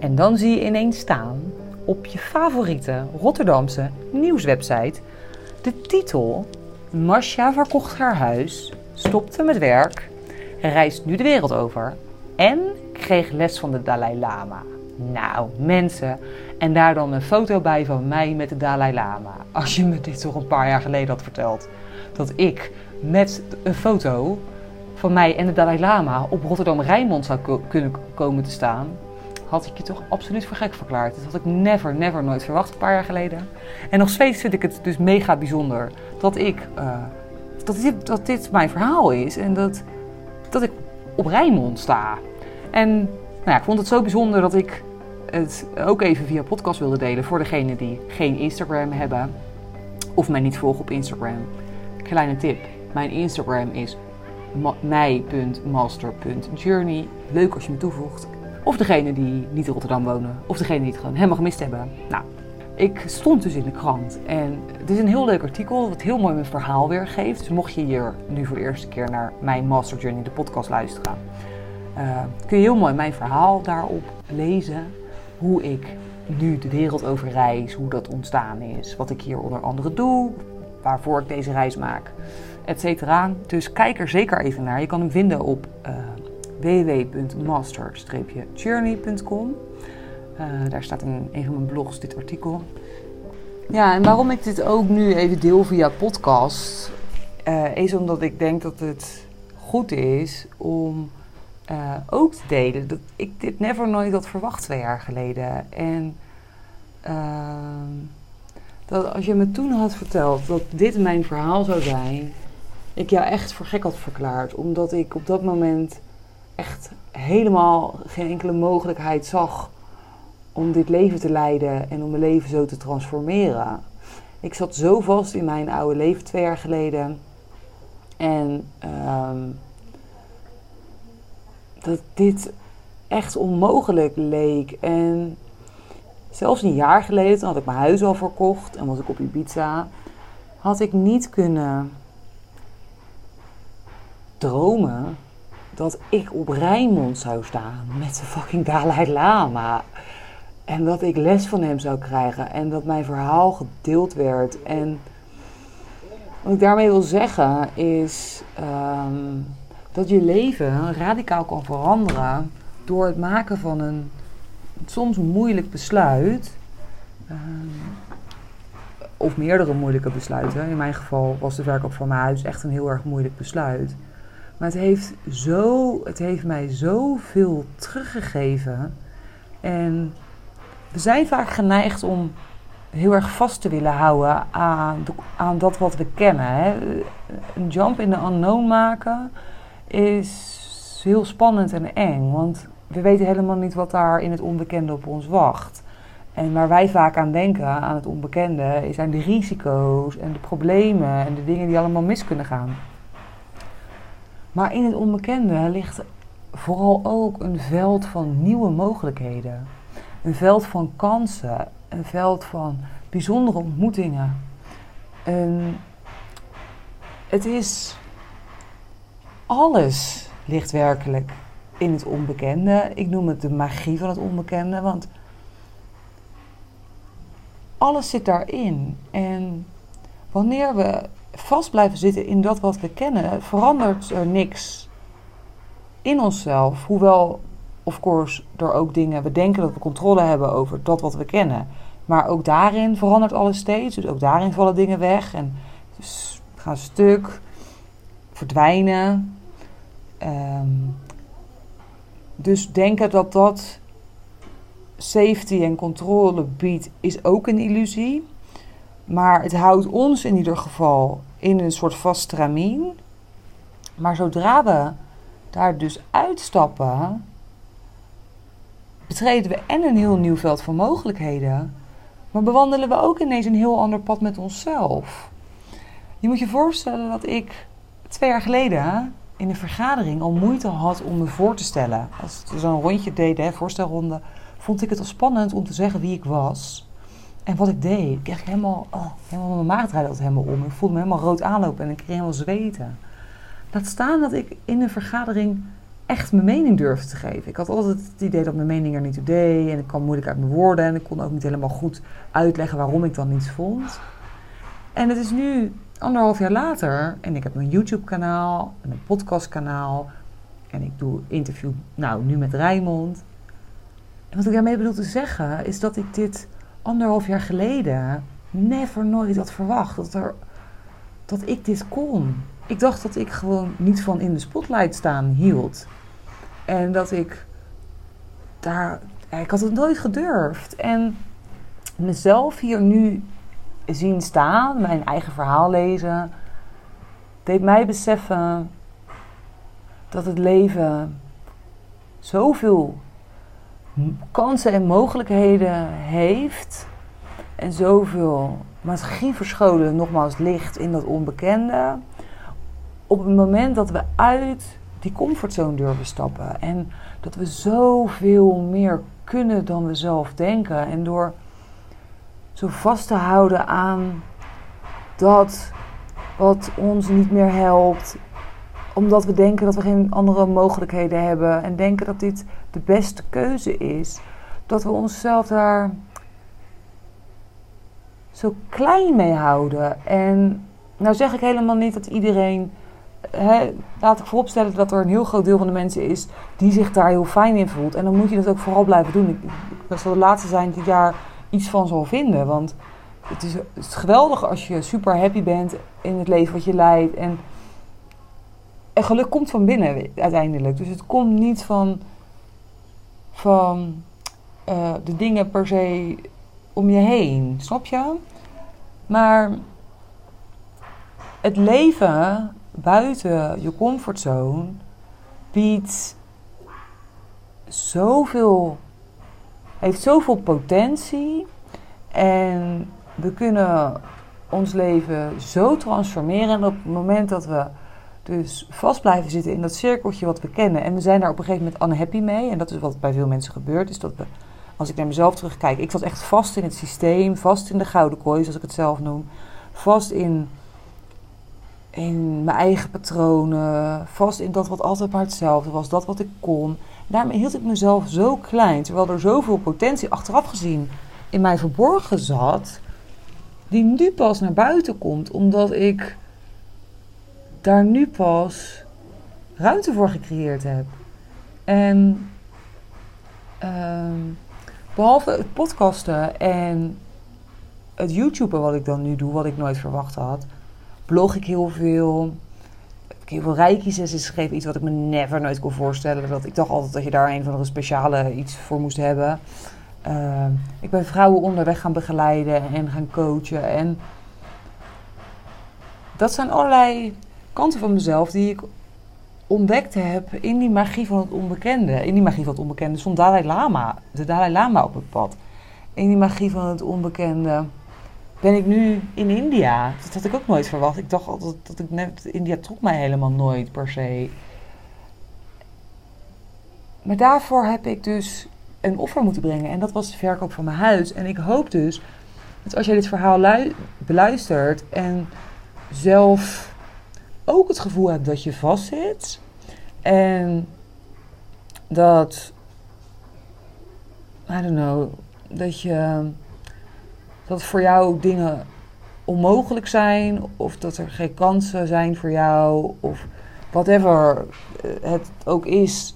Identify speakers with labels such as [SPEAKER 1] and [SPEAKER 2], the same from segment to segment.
[SPEAKER 1] En dan zie je ineens staan op je favoriete Rotterdamse nieuwswebsite de titel Masha verkocht haar huis, stopte met werk, reist nu de wereld over en kreeg les van de Dalai Lama. Nou, mensen. En daar dan een foto bij van mij met de Dalai Lama. Als je me dit toch een paar jaar geleden had verteld. Dat ik met een foto van mij en de Dalai Lama op Rotterdam Rijnmond zou kunnen komen te staan. Had ik je toch absoluut voor gek verklaard. Dat had ik never, never nooit verwacht een paar jaar geleden. En nog steeds vind ik het dus mega bijzonder dat ik. Uh, dat, dit, dat dit mijn verhaal is. En dat, dat ik op Rijnmond sta. En nou ja, ik vond het zo bijzonder dat ik het ook even via podcast wilde delen voor degenen die geen Instagram hebben of mij niet volgen op Instagram. Kleine tip: mijn Instagram is mij.master.journey. Leuk als je me toevoegt. Of degene die niet in Rotterdam wonen, of degene die het gewoon helemaal gemist hebben. Nou, ik stond dus in de krant en het is een heel leuk artikel wat heel mooi mijn verhaal weergeeft. Dus mocht je hier nu voor de eerste keer naar mijn Master Journey, de podcast luisteren, uh, kun je heel mooi mijn verhaal daarop lezen hoe ik nu de wereld over reis, hoe dat ontstaan is, wat ik hier onder andere doe, waarvoor ik deze reis maak, etc. Dus kijk er zeker even naar. Je kan hem vinden op uh, www.master-journey.com. Uh, daar staat in een van mijn blogs dit artikel. Ja, en waarom ik dit ook nu even deel via podcast, uh, is omdat ik denk dat het goed is om uh, ook te delen. Dat ik dit never nooit had verwacht twee jaar geleden. En uh, dat als je me toen had verteld dat dit mijn verhaal zou zijn, ik jou echt voor gek had verklaard. Omdat ik op dat moment echt helemaal geen enkele mogelijkheid zag om dit leven te leiden en om mijn leven zo te transformeren. Ik zat zo vast in mijn oude leven twee jaar geleden. En um, dat dit echt onmogelijk leek. En zelfs een jaar geleden, toen had ik mijn huis al verkocht en was ik op Ibiza, had ik niet kunnen dromen dat ik op Rijnmond zou staan met de fucking Dalai Lama. En dat ik les van hem zou krijgen en dat mijn verhaal gedeeld werd. En wat ik daarmee wil zeggen is. Um, dat je leven radicaal kan veranderen door het maken van een soms moeilijk besluit. Uh, of meerdere moeilijke besluiten. In mijn geval was de verkoop van mijn huis echt een heel erg moeilijk besluit. Maar het heeft, zo, het heeft mij zoveel teruggegeven. En we zijn vaak geneigd om heel erg vast te willen houden aan, aan dat wat we kennen. Hè. Een jump in de unknown maken is heel spannend en eng. Want we weten helemaal niet wat daar in het onbekende op ons wacht. En waar wij vaak aan denken, aan het onbekende, zijn de risico's en de problemen en de dingen die allemaal mis kunnen gaan. Maar in het onbekende ligt vooral ook een veld van nieuwe mogelijkheden. Een veld van kansen, een veld van bijzondere ontmoetingen. En het is alles ligt werkelijk in het onbekende. Ik noem het de magie van het onbekende, want alles zit daarin. En wanneer we vast blijven zitten in dat wat we kennen, verandert er niks in onszelf. Hoewel, of course, er ook dingen, we denken dat we controle hebben over dat wat we kennen. Maar ook daarin verandert alles steeds. Dus ook daarin vallen dingen weg en gaan stuk, verdwijnen. Um, dus denken dat dat safety en controle biedt, is ook een illusie. Maar het houdt ons in ieder geval in een soort vast stramien. Maar zodra we daar dus uitstappen, betreden we en een heel nieuw veld van mogelijkheden, maar bewandelen we ook ineens een heel ander pad met onszelf. Je moet je voorstellen dat ik twee jaar geleden in een vergadering al moeite had om me voor te stellen. Als we zo'n rondje deden, voorstelronde, vond ik het al spannend om te zeggen wie ik was. En wat ik deed. Ik kreeg helemaal, oh, helemaal mijn maag draaide altijd helemaal om. Ik voelde me helemaal rood aanlopen en ik kreeg helemaal zweten. Laat staan dat ik in een vergadering echt mijn mening durfde te geven. Ik had altijd het idee dat mijn mening er niet toe deed. En ik kwam moeilijk uit mijn woorden. En ik kon ook niet helemaal goed uitleggen waarom ik dan niets vond. En het is nu anderhalf jaar later. En ik heb een YouTube kanaal. En een podcast kanaal. En ik doe interview nou nu met Rijmond. En wat ik daarmee bedoel te zeggen is dat ik dit anderhalf jaar geleden never nooit had verwacht. Dat, er, dat ik dit kon. Ik dacht dat ik gewoon niet van in de spotlight staan hield. En dat ik daar. Ik had het nooit gedurfd. En mezelf hier nu zien staan, mijn eigen verhaal lezen, deed mij beseffen dat het leven zoveel kansen en mogelijkheden heeft. En zoveel magie verscholen, nogmaals, ligt in dat onbekende. Op het moment dat we uit die comfortzone durven stappen. En dat we zoveel meer kunnen dan we zelf denken. En door zo vast te houden aan dat wat ons niet meer helpt. Omdat we denken dat we geen andere mogelijkheden hebben. En denken dat dit de beste keuze is. Dat we onszelf daar zo klein mee houden. En nou zeg ik helemaal niet dat iedereen laat ik vooropstellen dat er een heel groot deel van de mensen is die zich daar heel fijn in voelt. En dan moet je dat ook vooral blijven doen. Ik, zal de laatste zijn die daar iets van zal vinden. Want het is, het is geweldig als je super happy bent in het leven wat je leidt. En, geluk komt van binnen uiteindelijk. Dus het komt niet van, van uh, de dingen per se om je heen. Snap je? Maar het leven buiten je comfortzone biedt zoveel, heeft zoveel potentie. En we kunnen ons leven zo transformeren. En op het moment dat we dus vast blijven zitten in dat cirkeltje wat we kennen. En we zijn daar op een gegeven moment unhappy mee. En dat is wat bij veel mensen gebeurt. Is dat we, als ik naar mezelf terugkijk, ik zat echt vast in het systeem. Vast in de gouden kooi, zoals ik het zelf noem. Vast in in mijn eigen patronen, vast in dat wat altijd maar hetzelfde was, dat wat ik kon. Daarmee hield ik mezelf zo klein, terwijl er zoveel potentie achteraf gezien in mij verborgen zat, die nu pas naar buiten komt, omdat ik daar nu pas ruimte voor gecreëerd heb. En uh, behalve het podcasten en het YouTuben wat ik dan nu doe, wat ik nooit verwacht had blog ik heel veel. Heb ik heel veel reiki-sessies gegeven. Iets wat ik me never nooit kon voorstellen. Dat ik dacht altijd dat je daar een van de speciale iets voor moest hebben. Uh, ik ben vrouwen onderweg gaan begeleiden en gaan coachen. En dat zijn allerlei kanten van mezelf die ik ontdekt heb in die magie van het onbekende. In die magie van het onbekende stond Dalai Lama, de Dalai Lama op het pad. In die magie van het onbekende ben ik nu in India. Dat had ik ook nooit verwacht. Ik dacht altijd dat ik net. India trok mij helemaal nooit per se. Maar daarvoor heb ik dus een offer moeten brengen. En dat was de verkoop van mijn huis. En ik hoop dus dat als jij dit verhaal beluistert en zelf ook het gevoel hebt dat je vastzit. En dat. I don't know. Dat je dat voor jou dingen onmogelijk zijn, of dat er geen kansen zijn voor jou, of whatever het ook is,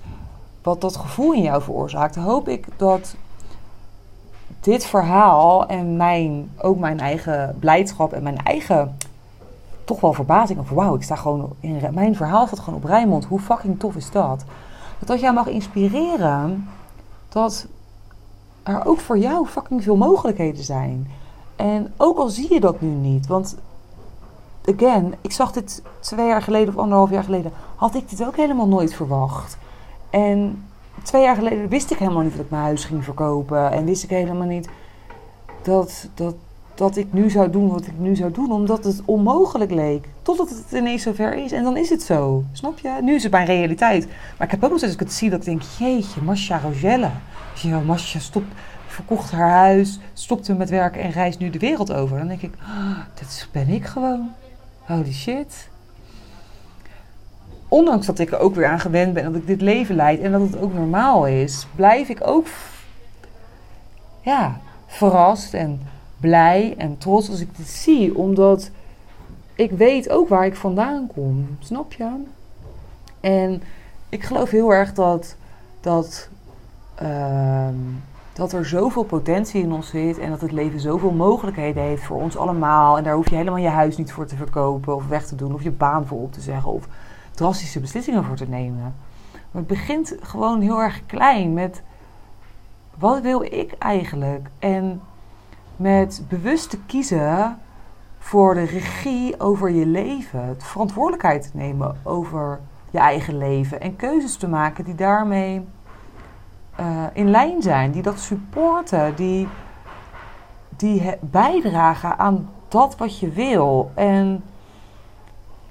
[SPEAKER 1] wat dat gevoel in jou veroorzaakt, hoop ik dat dit verhaal en mijn, ook mijn eigen blijdschap en mijn eigen toch wel verbazing over wauw, ik sta gewoon in mijn verhaal staat gewoon op Rijnmond. Hoe fucking tof is dat? Dat dat jou mag inspireren dat er ook voor jou fucking veel mogelijkheden zijn. En ook al zie je dat nu niet, want again, ik zag dit twee jaar geleden of anderhalf jaar geleden, had ik dit ook helemaal nooit verwacht. En twee jaar geleden wist ik helemaal niet dat ik mijn huis ging verkopen. En wist ik helemaal niet dat, dat, dat ik nu zou doen wat ik nu zou doen, omdat het onmogelijk leek. Totdat het ineens zover is. En dan is het zo. Snap je? Nu is het mijn realiteit. Maar ik heb ook nog steeds, als ik het zie, dat ik denk: jeetje, Masha Rogelle. Ja, Masha, stop verkocht haar huis, stopte met werken en reist nu de wereld over. Dan denk ik, oh, dit ben ik gewoon. Holy shit. ondanks dat ik er ook weer aan gewend ben dat ik dit leven leid en dat het ook normaal is, blijf ik ook ja, verrast en blij en trots als ik dit zie. Omdat ik weet ook waar ik vandaan kom. Snap je? En ik geloof heel erg dat, dat, ehm, dat er zoveel potentie in ons zit. En dat het leven zoveel mogelijkheden heeft voor ons allemaal. En daar hoef je helemaal je huis niet voor te verkopen of weg te doen. Of je baan voor op te zeggen. Of drastische beslissingen voor te nemen. Maar het begint gewoon heel erg klein met wat wil ik eigenlijk? En met bewust te kiezen voor de regie over je leven, de verantwoordelijkheid te nemen over je eigen leven en keuzes te maken die daarmee uh, in lijn zijn, die dat supporten, die, die bijdragen aan dat wat je wil. En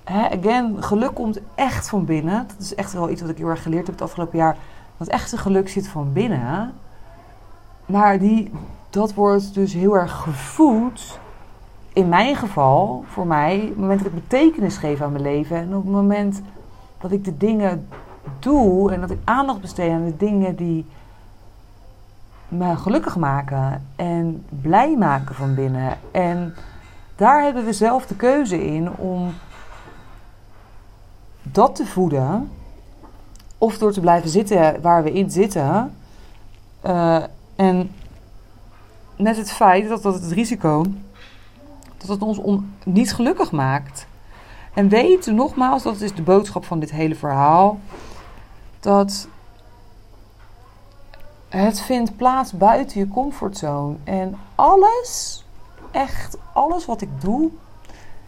[SPEAKER 1] hè, again, geluk komt echt van binnen. Dat is echt wel iets wat ik heel erg geleerd heb het afgelopen jaar. Dat echte geluk zit van binnen. Maar die, dat wordt dus heel erg gevoed. In mijn geval, voor mij, op het moment dat ik betekenis geef aan mijn leven. En op het moment dat ik de dingen doe en dat ik aandacht besteed aan de dingen die me gelukkig maken en blij maken van binnen. En daar hebben we zelf de keuze in om dat te voeden. Of door te blijven zitten waar we in zitten. Uh, en net het feit dat, dat het risico dat het ons on, niet gelukkig maakt. En weet nogmaals, dat is de boodschap van dit hele verhaal, dat het vindt plaats buiten je comfortzone. En alles, echt alles wat ik doe,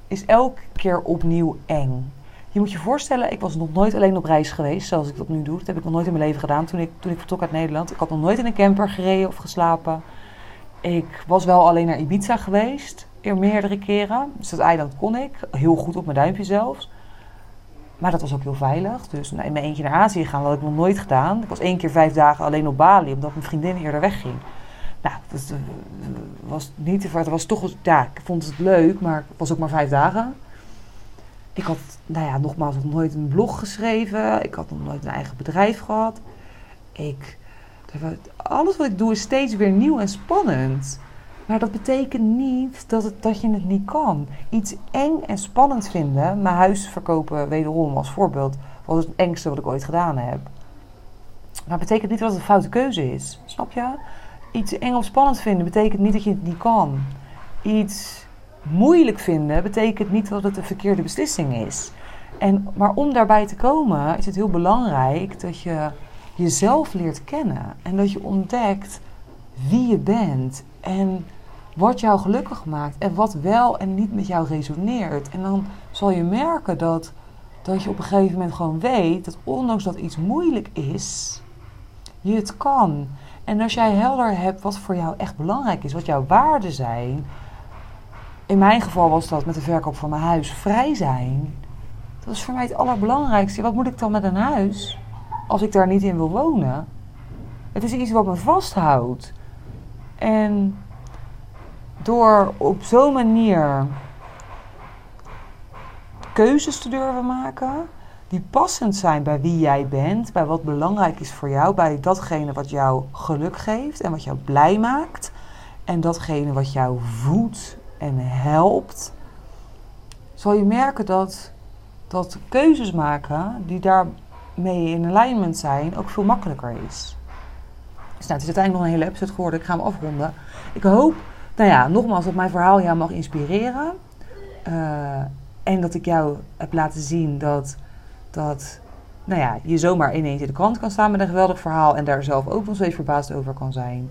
[SPEAKER 1] is elke keer opnieuw eng. Je moet je voorstellen, ik was nog nooit alleen op reis geweest zoals ik dat nu doe. Dat heb ik nog nooit in mijn leven gedaan toen ik, toen ik vertrok uit Nederland. Ik had nog nooit in een camper gereden of geslapen. Ik was wel alleen naar Ibiza geweest, meerdere keren. Dus dat eiland kon ik, heel goed op mijn duimpje zelfs. Maar dat was ook heel veilig. Dus in mijn eentje naar Azië gaan, dat had ik nog nooit gedaan. Ik was één keer vijf dagen alleen op Bali, omdat mijn vriendin eerder wegging. Nou, dat eh, was niet, het was toch, ja, ik vond het leuk, maar het was ook maar vijf dagen. Ik had, nou ja, nogmaals, nog nooit een blog geschreven. Ik had nog nooit een eigen bedrijf gehad. Ik, alles wat ik doe is steeds weer nieuw en spannend. Maar dat betekent niet dat, het, dat je het niet kan. Iets eng en spannend vinden. Mijn huis verkopen, wederom als voorbeeld, was het engste wat ik ooit gedaan heb. Maar het betekent niet dat het een foute keuze is. Snap je? Iets eng of spannend vinden betekent niet dat je het niet kan. Iets moeilijk vinden betekent niet dat het een verkeerde beslissing is. En, maar om daarbij te komen is het heel belangrijk dat je jezelf leert kennen. En dat je ontdekt wie je bent en wat jou gelukkig maakt en wat wel en niet met jou resoneert. En dan zal je merken dat, dat je op een gegeven moment gewoon weet dat ondanks dat iets moeilijk is, je het kan. En als jij helder hebt wat voor jou echt belangrijk is, wat jouw waarden zijn, in mijn geval was dat met de verkoop van mijn huis vrij zijn. Dat is voor mij het allerbelangrijkste. Wat moet ik dan met een huis als ik daar niet in wil wonen? Het is iets wat me vasthoudt. En door op zo'n manier keuzes te durven maken die passend zijn bij wie jij bent, bij wat belangrijk is voor jou, bij datgene wat jou geluk geeft en wat jou blij maakt en datgene wat jou voedt en helpt, zal je merken dat, dat keuzes maken die daarmee in alignment zijn ook veel makkelijker is. Dus nou, het is uiteindelijk nog een hele episode geworden. Ik ga hem afronden. Ik hoop, nou ja, nogmaals, dat mijn verhaal jou mag inspireren. Uh, en dat ik jou heb laten zien dat, dat nou ja, je zomaar ineens in de krant kan staan met een geweldig verhaal. En daar zelf ook nog steeds verbaasd over kan zijn.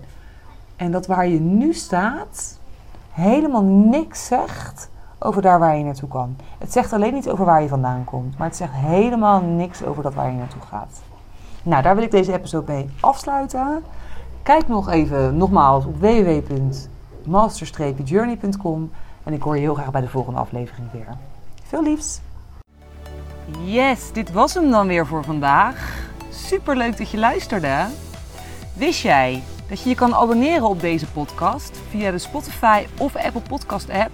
[SPEAKER 1] En dat waar je nu staat, helemaal niks zegt over daar waar je naartoe kan. Het zegt alleen niet over waar je vandaan komt, maar het zegt helemaal niks over dat waar je naartoe gaat. Nou, daar wil ik deze episode mee afsluiten. Kijk nog even nogmaals op www.master-journey.com en ik hoor je heel graag bij de volgende aflevering weer. Veel liefs! Yes, dit was hem dan weer voor vandaag. Super leuk dat je luisterde. Wist jij dat je je kan abonneren op deze podcast via de Spotify of Apple Podcast app.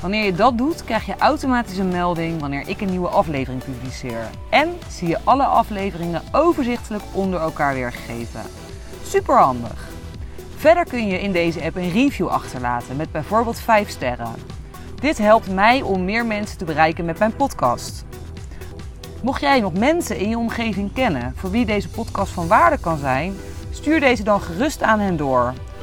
[SPEAKER 1] Wanneer je dat doet, krijg je automatisch een melding wanneer ik een nieuwe aflevering publiceer. En zie je alle afleveringen overzichtelijk onder elkaar weergegeven. Super handig. Verder kun je in deze app een review achterlaten met bijvoorbeeld 5 sterren. Dit helpt mij om meer mensen te bereiken met mijn podcast. Mocht jij nog mensen in je omgeving kennen voor wie deze podcast van waarde kan zijn, stuur deze dan gerust aan hen door.